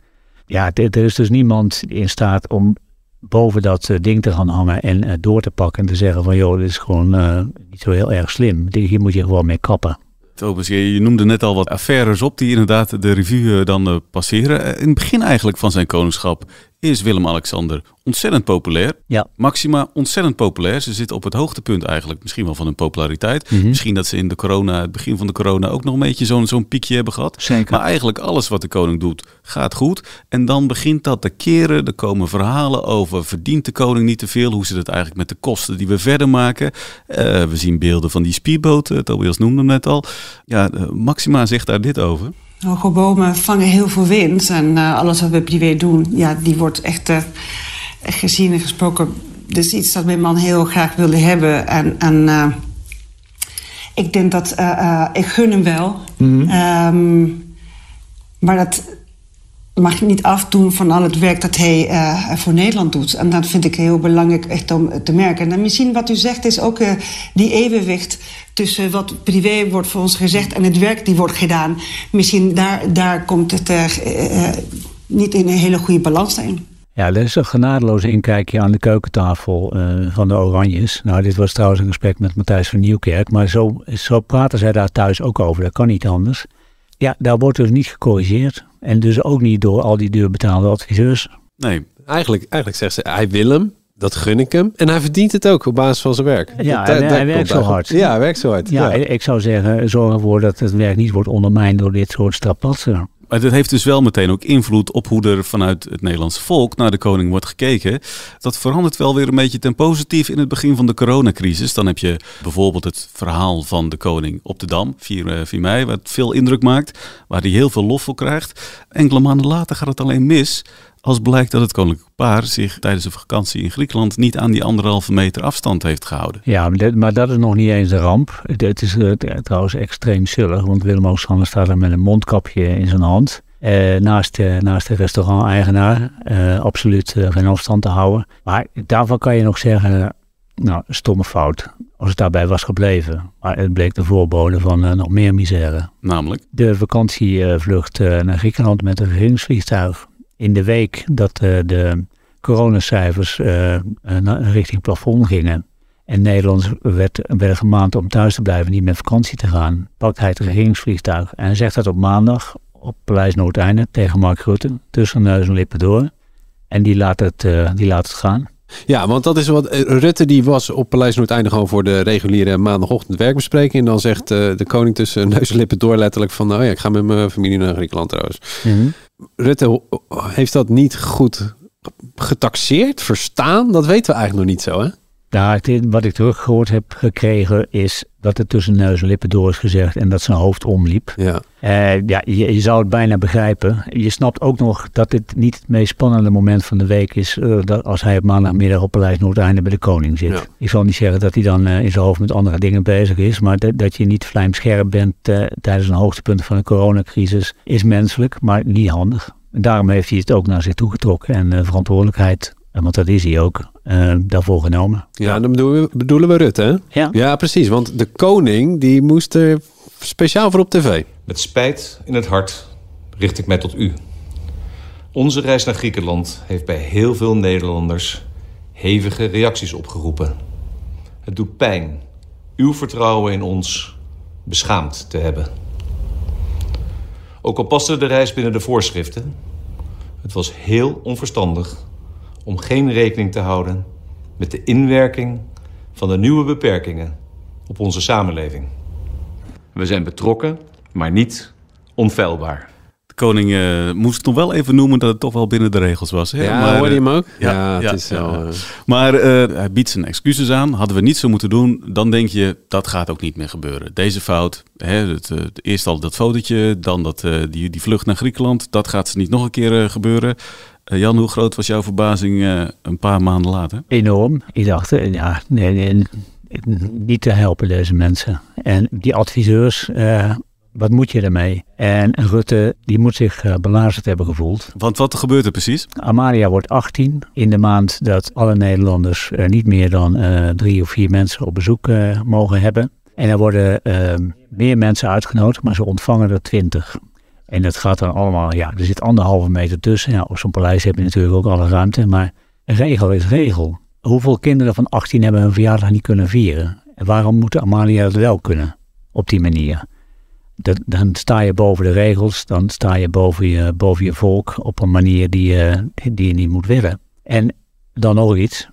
Ja, er is dus niemand in staat om boven dat uh, ding te gaan hangen en uh, door te pakken en te zeggen van joh, dit is gewoon uh, niet zo heel erg slim. Hier moet je gewoon mee kappen. Thomas, je noemde net al wat affaires op die inderdaad de revue dan passeren. In het begin eigenlijk van zijn koningschap is Willem-Alexander ontzettend populair. Ja. Maxima ontzettend populair. Ze zitten op het hoogtepunt eigenlijk misschien wel van hun populariteit. Mm -hmm. Misschien dat ze in de corona, het begin van de corona ook nog een beetje zo'n zo'n piekje hebben gehad. Zeker. Maar eigenlijk alles wat de koning doet gaat goed. En dan begint dat te keren. Er komen verhalen over verdient de koning niet te veel? Hoe zit het eigenlijk met de kosten die we verder maken? Uh, we zien beelden van die speedboot. Tobias noemde hem net al. Ja, uh, Maxima zegt daar dit over. Hoge bomen vangen heel veel wind. En uh, alles wat we privé doen, ja, die wordt echt, uh, echt gezien en gesproken. Dus iets dat mijn man heel graag wilde hebben. En, en uh, ik denk dat... ik gun hem wel. Mm -hmm. um, maar dat mag niet afdoen van al het werk dat hij uh, voor Nederland doet. En dat vind ik heel belangrijk echt om te merken. En misschien wat u zegt is ook uh, die evenwicht tussen wat privé wordt voor ons gezegd en het werk die wordt gedaan. Misschien daar, daar komt het uh, niet in een hele goede balans in. Ja, dat is een genadeloos inkijkje aan de keukentafel van de Oranjes. Nou, dit was trouwens een gesprek met Matthijs van Nieuwkerk. Maar zo, zo praten zij daar thuis ook over. Dat kan niet anders. Ja, daar wordt dus niet gecorrigeerd. En dus ook niet door al die duurbetaalde adviseurs. Nee, eigenlijk, eigenlijk zegt ze, hij wil hem, dat gun ik hem. En hij verdient het ook op basis van zijn werk. Ja, dat, hij, hij werkt zo hard. Ja, hij werkt zo hard. Ja, ja, ik zou zeggen, zorg ervoor dat het werk niet wordt ondermijnd door dit soort strapatsen. Maar dat heeft dus wel meteen ook invloed op hoe er vanuit het Nederlandse volk naar de koning wordt gekeken. Dat verandert wel weer een beetje ten positief in het begin van de coronacrisis. Dan heb je bijvoorbeeld het verhaal van de koning op de Dam, 4, 4 mei, wat veel indruk maakt, waar hij heel veel lof voor krijgt. Enkele maanden later gaat het alleen mis als blijkt dat het koninklijk paar zich tijdens een vakantie in Griekenland niet aan die anderhalve meter afstand heeft gehouden. Ja, maar, dat is nog niet eens de ramp. Het is uh, trouwens extreem zullig, want Willem-Alexander staat er met een mondkapje in zijn hand. Uh, naast, uh, naast de restaurant-eigenaar. absoluut geen afstand te houden. Maar daarvan kan je nog zeggen, nou, stomme fout. Als het daarbij was gebleven. Maar het bleek de voorbode van nog meer misère. Namelijk? De vakantievlucht naar Griekenland met een regeringsvliegtuig in de week dat uh, de coronacijfers uh, richting plafond gingen en Nederland werd, werd gemaand om thuis te blijven, niet met vakantie te gaan, pakt hij het regeringsvliegtuig en zegt dat op maandag op Paleis Noordeinde tegen Mark Rutte, tussen neus en lippen door. En die laat het, uh, die laat het gaan. Ja, want dat is wat. Rutte die was op Paleis Noordeinde gewoon voor de reguliere maandagochtend werkbespreking. En dan zegt uh, de koning tussen neus en lippen door letterlijk van... nou ja, ik ga met mijn familie naar Griekenland trouwens. Mm -hmm. Rutte heeft dat niet goed getaxeerd, verstaan? Dat weten we eigenlijk nog niet zo, hè? Ja, wat ik teruggehoord heb gekregen is dat het tussen neus en lippen door is gezegd en dat zijn hoofd omliep. Ja. Uh, ja, je, je, zou het bijna begrijpen. Je snapt ook nog dat dit niet het meest spannende moment van de week is uh, dat als hij op maandagmiddag op Paleis Noordeinde bij de koning zit. Ja. Ik zal niet zeggen dat hij dan uh, in zijn hoofd met andere dingen bezig is, maar dat, dat je niet vlijmscherp bent tijdens een hoogtepunt van een coronacrisis is menselijk, maar niet handig. En daarom heeft hij het ook naar zich toe getrokken en verantwoordelijkheid, want dat is hij ook, uh, daarvoor genomen. Ja, dan bedoelen we, bedoelen we Rutte, hè? Ja. Ja, precies. Want de koning, die moest er speciaal voor op tv. Met spijt in het hart richt ik mij tot u. Onze reis naar Griekenland heeft bij heel veel Nederlanders hevige reacties opgeroepen. Het doet pijn uw vertrouwen in ons beschaamd te hebben. Ook al paste de reis binnen de voorschriften, het was heel onverstandig om geen rekening te houden met de inwerking van de nieuwe beperkingen op onze samenleving. We zijn betrokken, maar niet onfeilbaar. De koning uh, moest nog wel even noemen dat het toch wel binnen de regels was. Hè? Ja, hoorde je hem ook? Ja, het is wel... Uh... Maar uh, hij biedt zijn excuses aan. Hadden we niet zo moeten doen, dan denk je, dat gaat ook niet meer gebeuren. Deze fout, hè, het, het, eerst al dat fotootje, dan dat, die, die vlucht naar Griekenland. Dat gaat ze niet nog een keer gebeuren. Jan, hoe groot was jouw verbazing een paar maanden later? Enorm. Ik dacht, ja, nee, nee, niet te helpen deze mensen. En die adviseurs wat moet je ermee? En Rutte, die moet zich uh, belazerd hebben gevoeld. Want wat gebeurt er precies? Amalia wordt 18 in de maand dat alle Nederlanders uh, niet meer dan drie of vier mensen op bezoek mogen hebben. En er worden meer mensen uitgenodigd, maar ze ontvangen er 20. En dat gaat dan allemaal, ja, er zit anderhalve meter tussen. Ja, op zo'n paleis heb je natuurlijk ook alle ruimte, maar regel is regel. Hoeveel kinderen van 18 hebben hun verjaardag niet kunnen vieren? En waarom moet Amalia het wel kunnen op die manier? Dat, dan sta je boven de regels, dan sta je boven je, boven je volk op een manier die, je, die je niet moet willen. En dan nog iets,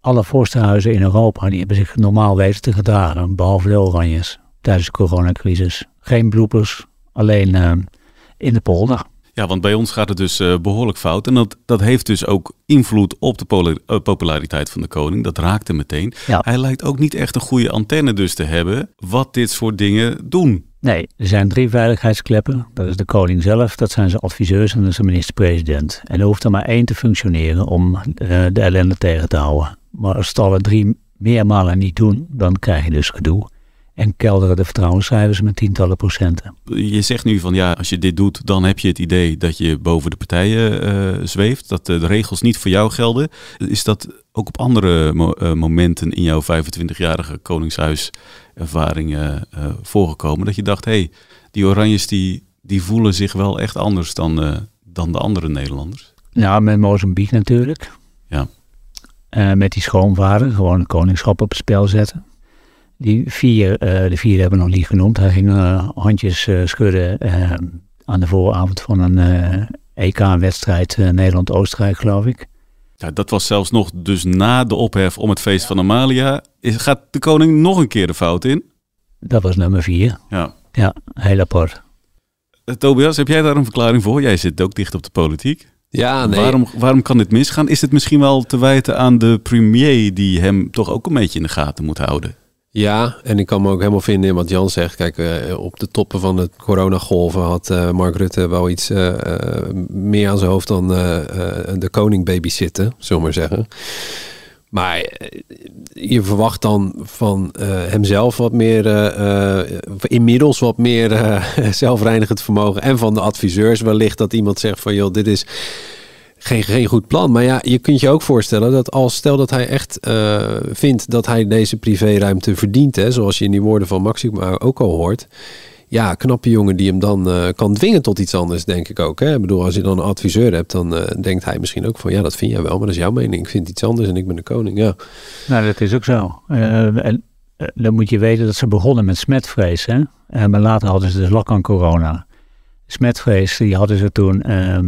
alle vorstenhuizen in Europa die hebben zich normaal weten te gedragen, behalve de Oranjes, tijdens de coronacrisis. Geen bloepers, alleen uh, in de polder. Ja, want bij ons gaat het dus uh, behoorlijk fout. En dat, dat heeft dus ook invloed op de uh, populariteit van de koning. Dat raakte meteen. Ja. Hij lijkt ook niet echt een goede antenne dus te hebben wat dit soort dingen doen. Nee, er zijn drie veiligheidskleppen. Dat is de koning zelf, dat zijn zijn adviseurs en dat is de minister-president. En er hoeft er maar één te functioneren om uh, de ellende tegen te houden. Maar als het alle drie meermalen niet doen, dan krijg je dus gedoe. En kelderen de vertrouwenscijfers met tientallen procenten. Je zegt nu van ja, als je dit doet, dan heb je het idee dat je boven de partijen uh, zweeft. Dat de regels niet voor jou gelden. Is dat ook op andere mo uh, momenten in jouw 25-jarige koningshuiservaringen uh, voorgekomen? Dat je dacht, hé, hey, die Oranjes die, die voelen zich wel echt anders dan, dan de andere Nederlanders. Nou, met Mozambique natuurlijk. Ja. met die schoonvader, gewoon een koningschap op het spel zetten. Die vier, uh, de vier hebben we nog niet genoemd. Hij ging uh, handjes uh, schudden aan de vooravond van een EK-wedstrijd Nederland-Oostenrijk, geloof ik. Ja, dat was zelfs nog dus na de ophef om het feest van Amalia. Is, gaat de koning nog een keer de fout in? Dat was nummer vier. Ja, ja heel apart. Tobias, heb jij daar een verklaring voor? Jij zit ook dicht op de politiek. Ja, nee. Waarom, waarom kan dit misgaan? Is het misschien wel te wijten aan de premier die hem toch ook een beetje in de gaten moet houden? Ja, en ik kan me ook helemaal vinden in wat Jan zegt. Kijk, uh, op de toppen van de coronagolven had uh, Mark Rutte wel iets uh, meer aan zijn hoofd dan de koning babysitten, zullen we maar zeggen. Maar je verwacht dan van hemzelf wat meer, inmiddels wat meer *laughs* zelfreinigend vermogen. En van de adviseurs wellicht dat iemand zegt van joh, dit is geen, geen goed plan. Maar ja, je kunt je ook voorstellen dat als stel dat hij echt uh, vindt dat hij deze privéruimte verdient, hè, zoals je in die woorden van Maxima ook al hoort. Ja, knappe jongen die hem dan uh, kan dwingen tot iets anders, denk ik ook. Hè? Ik bedoel, als je dan een adviseur hebt, dan uh, denkt hij misschien ook van... ja, dat vind jij wel, maar dat is jouw mening. Ik vind iets anders en ik ben de koning, ja. Nou, dat is ook zo. en dan moet je weten dat ze begonnen met smetvrees, hè. maar later hadden ze dus lak aan corona. Smetvrees, die hadden ze toen... Uh,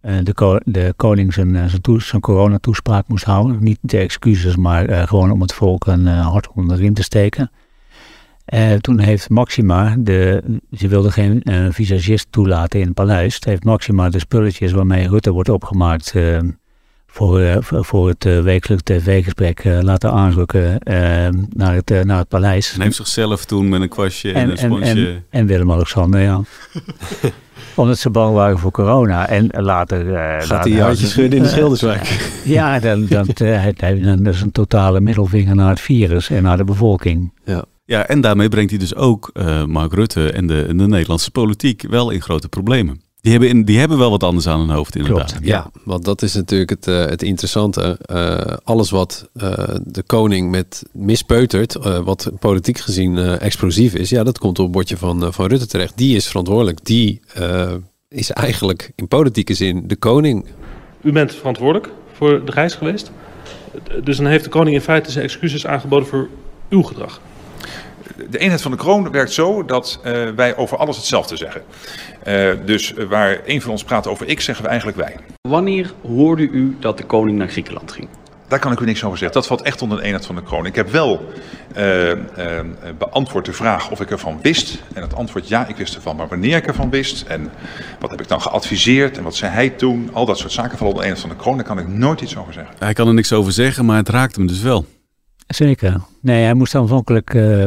de, ko de, koning zijn, zijn, toe zijn coronatoespraak moest houden. Niet de excuses, maar uh, gewoon om het volk een uh, hart onder de riem te steken. toen heeft Maxima, de, ze wilde geen visagist toelaten in het paleis. heeft Maxima de spulletjes waarmee Rutte wordt opgemaakt voor, voor het wekelijks tv-gesprek laten aanrukken naar, het, naar het paleis. En heeft zichzelf toen met een kwastje en, en een sponsje... En, en, en Willem-Alexander, ja. *laughs* Omdat ze bang waren voor corona. En later... Uh, Gaat hij handjes schudden in de *laughs* Schilderswijk? ja, dan, dan, *laughs* uh, dan, is een totale middelvinger naar het virus en naar de bevolking. Ja. Ja, en daarmee brengt hij dus ook uh, Mark Rutte en de, en de Nederlandse politiek wel in grote problemen. Die hebben, in, die hebben wel wat anders aan hun hoofd inderdaad. Ja, want dat is natuurlijk het, uh, het interessante. Uh, alles wat uh, de koning met mispeutert, wat politiek gezien explosief is, ja, dat komt op het bordje van, van Rutte terecht. Die is verantwoordelijk. Die is eigenlijk in politieke zin de koning. U bent verantwoordelijk voor de reis geweest. Dus dan heeft de koning in feite zijn excuses aangeboden voor uw gedrag. De eenheid van de kroon werkt zo dat uh, wij over alles hetzelfde zeggen. Uh, dus waar een van ons praat over ik, zeggen we eigenlijk wij. Wanneer hoorde u dat de koning naar Griekenland ging? Daar kan ik u niks over zeggen. Dat valt echt onder de eenheid van de kroon. Ik heb wel uh, uh, beantwoord de vraag of ik ervan wist. En het antwoord ja, ik wist ervan. Maar wanneer ik ervan wist en wat heb ik dan geadviseerd en wat zei hij toen. Al dat soort zaken vallen onder de eenheid van de kroon. Daar kan ik nooit iets over zeggen. Hij kan er niks over zeggen, maar het raakt hem dus wel. Zeker. Nee, hij moest aanvankelijk uh,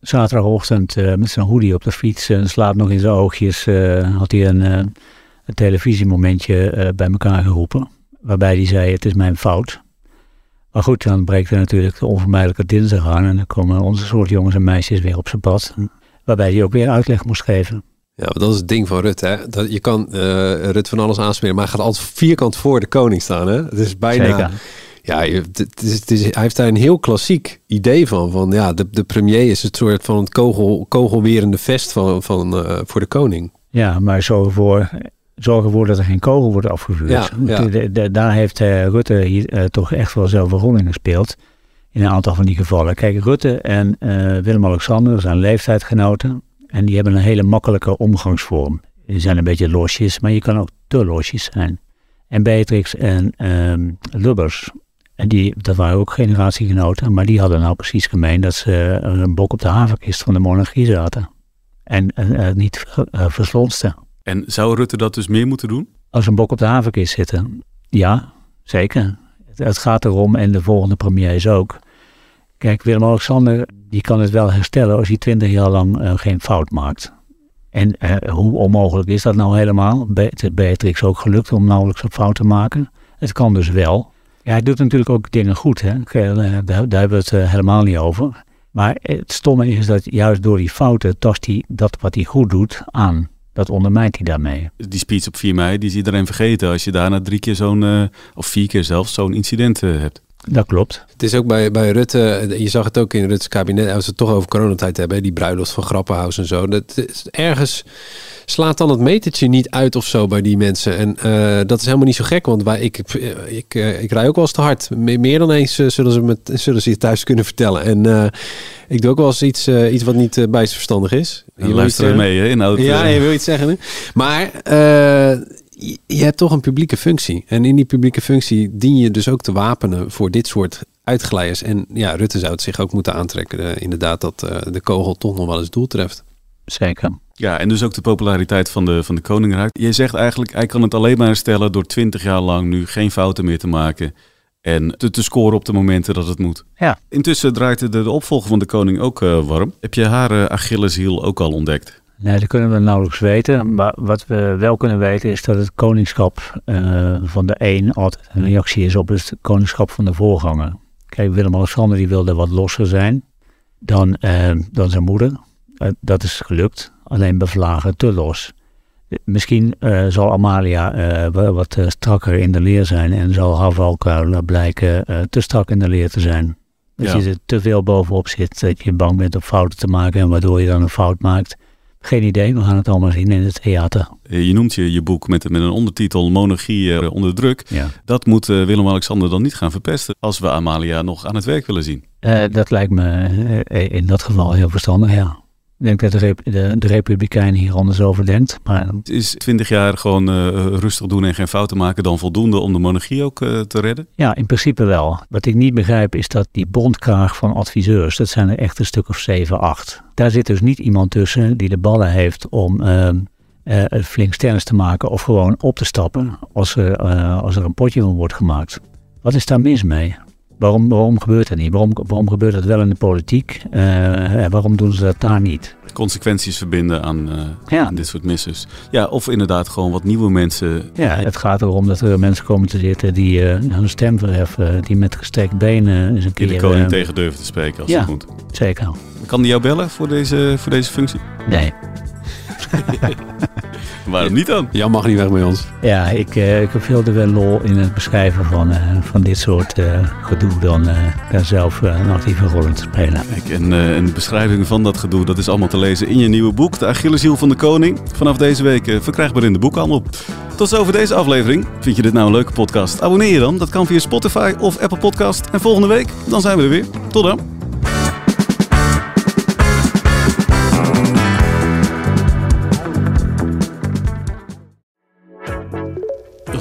zaterdagochtend uh, met zijn hoodie op de fiets en slaap nog in zijn oogjes. Uh, had hij een, een televisiemomentje bij elkaar geroepen. Waarbij hij zei: Het is mijn fout. Maar goed, dan breekt er natuurlijk de onvermijdelijke dinsdag aan. En dan komen onze soort jongens en meisjes weer op zijn pad. Waarbij hij ook weer uitleg moest geven. Ja, dat is het ding van Rutte. Hè? Dat, je kan uh, Rutte van alles aansmeren, maar hij gaat altijd vierkant voor de koning staan. Hè? Het is bijna... Zeker. Ja, het is, het is, hij heeft daar een heel klassiek idee van. van ja, de, de premier is het soort van het kogel, kogelwerende vest van, van, uh, voor de koning. Ja, maar zo voor zorgen ervoor dat er geen kogel wordt afgevuurd. Ja, ja. De, de, daar heeft uh, Rutte hier uh, toch echt wel zelf een rol in gespeeld. In een aantal van die gevallen. Kijk, Rutte en uh, Willem-Alexander zijn leeftijdgenoten. En die hebben een hele makkelijke omgangsvorm. Die zijn een beetje losjes, maar je kan ook te losjes zijn. En Beatrix en um, Lubbers, en die, dat waren ook generatiegenoten, maar die hadden nou precies gemeen dat ze een bok op de havenkist van de monarchie zaten. En niet verslonsten. En zou Rutte dat dus meer moeten doen? Als een bok op de havenkist zitten, ja, zeker. Het gaat erom, en de volgende premiers ook. Kijk, Willem-Alexander, die kan het wel herstellen als hij twintig jaar lang uh, geen fout maakt. En uh, hoe onmogelijk is dat nou helemaal? Be het is Beatrix ook gelukt om nauwelijks een fout te maken. Het kan dus wel. Ja, hij doet natuurlijk ook dingen goed, hè? Daar, daar hebben we het uh, helemaal niet over. Maar het stomme is dat juist door die fouten tast hij dat wat hij goed doet aan dat ondermijnt hij daarmee. Die speech op 4 mei, die is iedereen vergeten als je daarna drie keer zo'n, uh, of vier keer zelfs, zo'n incident hebt. Dat klopt. Het is ook bij, bij Rutte, je zag het ook in Rutte's kabinet, als we het toch over coronatijd hebben, die bruiloft van Grappenhuis en zo. Dat is ergens slaat dan het metertje niet uit of zo bij die mensen. En uh, dat is helemaal niet zo gek, want wij, ik, ik, ik, uh, ik rij ook wel eens te hard. Meer dan eens uh, zullen, ze met, zullen ze je thuis kunnen vertellen. En ik doe ook wel eens iets, iets wat niet bijster verstandig is. Je luistert mee hè, in auto. Ja, je wil iets zeggen. Hè? Maar je hebt toch een publieke functie. En in die publieke functie dien je dus ook te wapenen voor dit soort uitglijers. En ja, Rutte zou het zich ook moeten aantrekken. inderdaad, dat de kogel toch nog wel eens doel treft. Zeker. Ja, en dus ook de populariteit van de, van de koning raakt. Je zegt eigenlijk, hij kan het alleen maar herstellen door twintig jaar lang nu geen fouten meer te maken. En te, te scoren op de momenten dat het moet. Ja. Intussen draait de, de opvolger van de koning ook uh, warm. Heb je haar uh, Achilleshiel ook al ontdekt? Nee, dat kunnen we nauwelijks weten. Maar wat we wel kunnen weten is dat het koningschap uh, van de een altijd een reactie is op het koningschap van de voorganger. Kijk, Willem-Alexander die wilde wat losser zijn dan, dan zijn moeder. dat is gelukt alleen bevlagen te los. Misschien zal Amalia wat strakker in de leer zijn en zal Havalkuil blijken te strak in de leer te zijn. Dat ja. je er te veel bovenop zit, dat je bang bent om fouten te maken en waardoor je dan een fout maakt. Geen idee, we gaan het allemaal zien in het theater. Je noemt je, je boek met, met een ondertitel Monarchie onder druk. Ja. Dat moet Willem-Alexander dan niet gaan verpesten als we Amalia nog aan het werk willen zien. dat lijkt me in dat geval heel verstandig, ja. Ik denk dat de, rep de, de Republikein hier anders over denkt. Maar... Het is twintig jaar gewoon uh, rustig doen en geen fouten maken dan voldoende om de monarchie ook uh, te redden? Ja, in principe wel. Wat ik niet begrijp is dat die bondkraag van adviseurs, dat zijn er echt een stuk of zeven, acht. Daar zit dus niet iemand tussen die de ballen heeft om uh, flink stennis te maken of gewoon op te stappen als er, als er een potje van wordt gemaakt. Wat is daar mis mee? Waarom, waarom gebeurt dat niet? Waarom, waarom gebeurt dat wel in de politiek? Uh, waarom doen ze dat daar niet? Consequenties verbinden aan, uh, ja. aan dit soort missers. Ja, of inderdaad gewoon wat nieuwe mensen. Ja, het gaat erom dat er mensen komen te zitten die uh, hun stem verheffen. Die met gestrekt benen eens een die keer... de koning tegen durven te spreken als ja, het moet. zeker. Kan die jou bellen voor deze, voor deze functie? Nee. *laughs* Waarom niet dan? Jan mag niet weg bij ons. Ja, ik, uh, ik heb veel te wel lol in het beschrijven van, uh, van dit soort uh, gedoe dan zelf een actieve rol in te spelen. Kijk, en een beschrijving van dat gedoe, dat is allemaal te lezen in je nieuwe boek, De Achilleshiel van de Koning. Vanaf deze week verkrijgbaar in de boekhandel. Tot zover deze aflevering. Vind je dit nou een leuke podcast? Abonneer je dan. Dat kan via Spotify of Apple Podcast. En volgende week, dan zijn we er weer. Tot dan.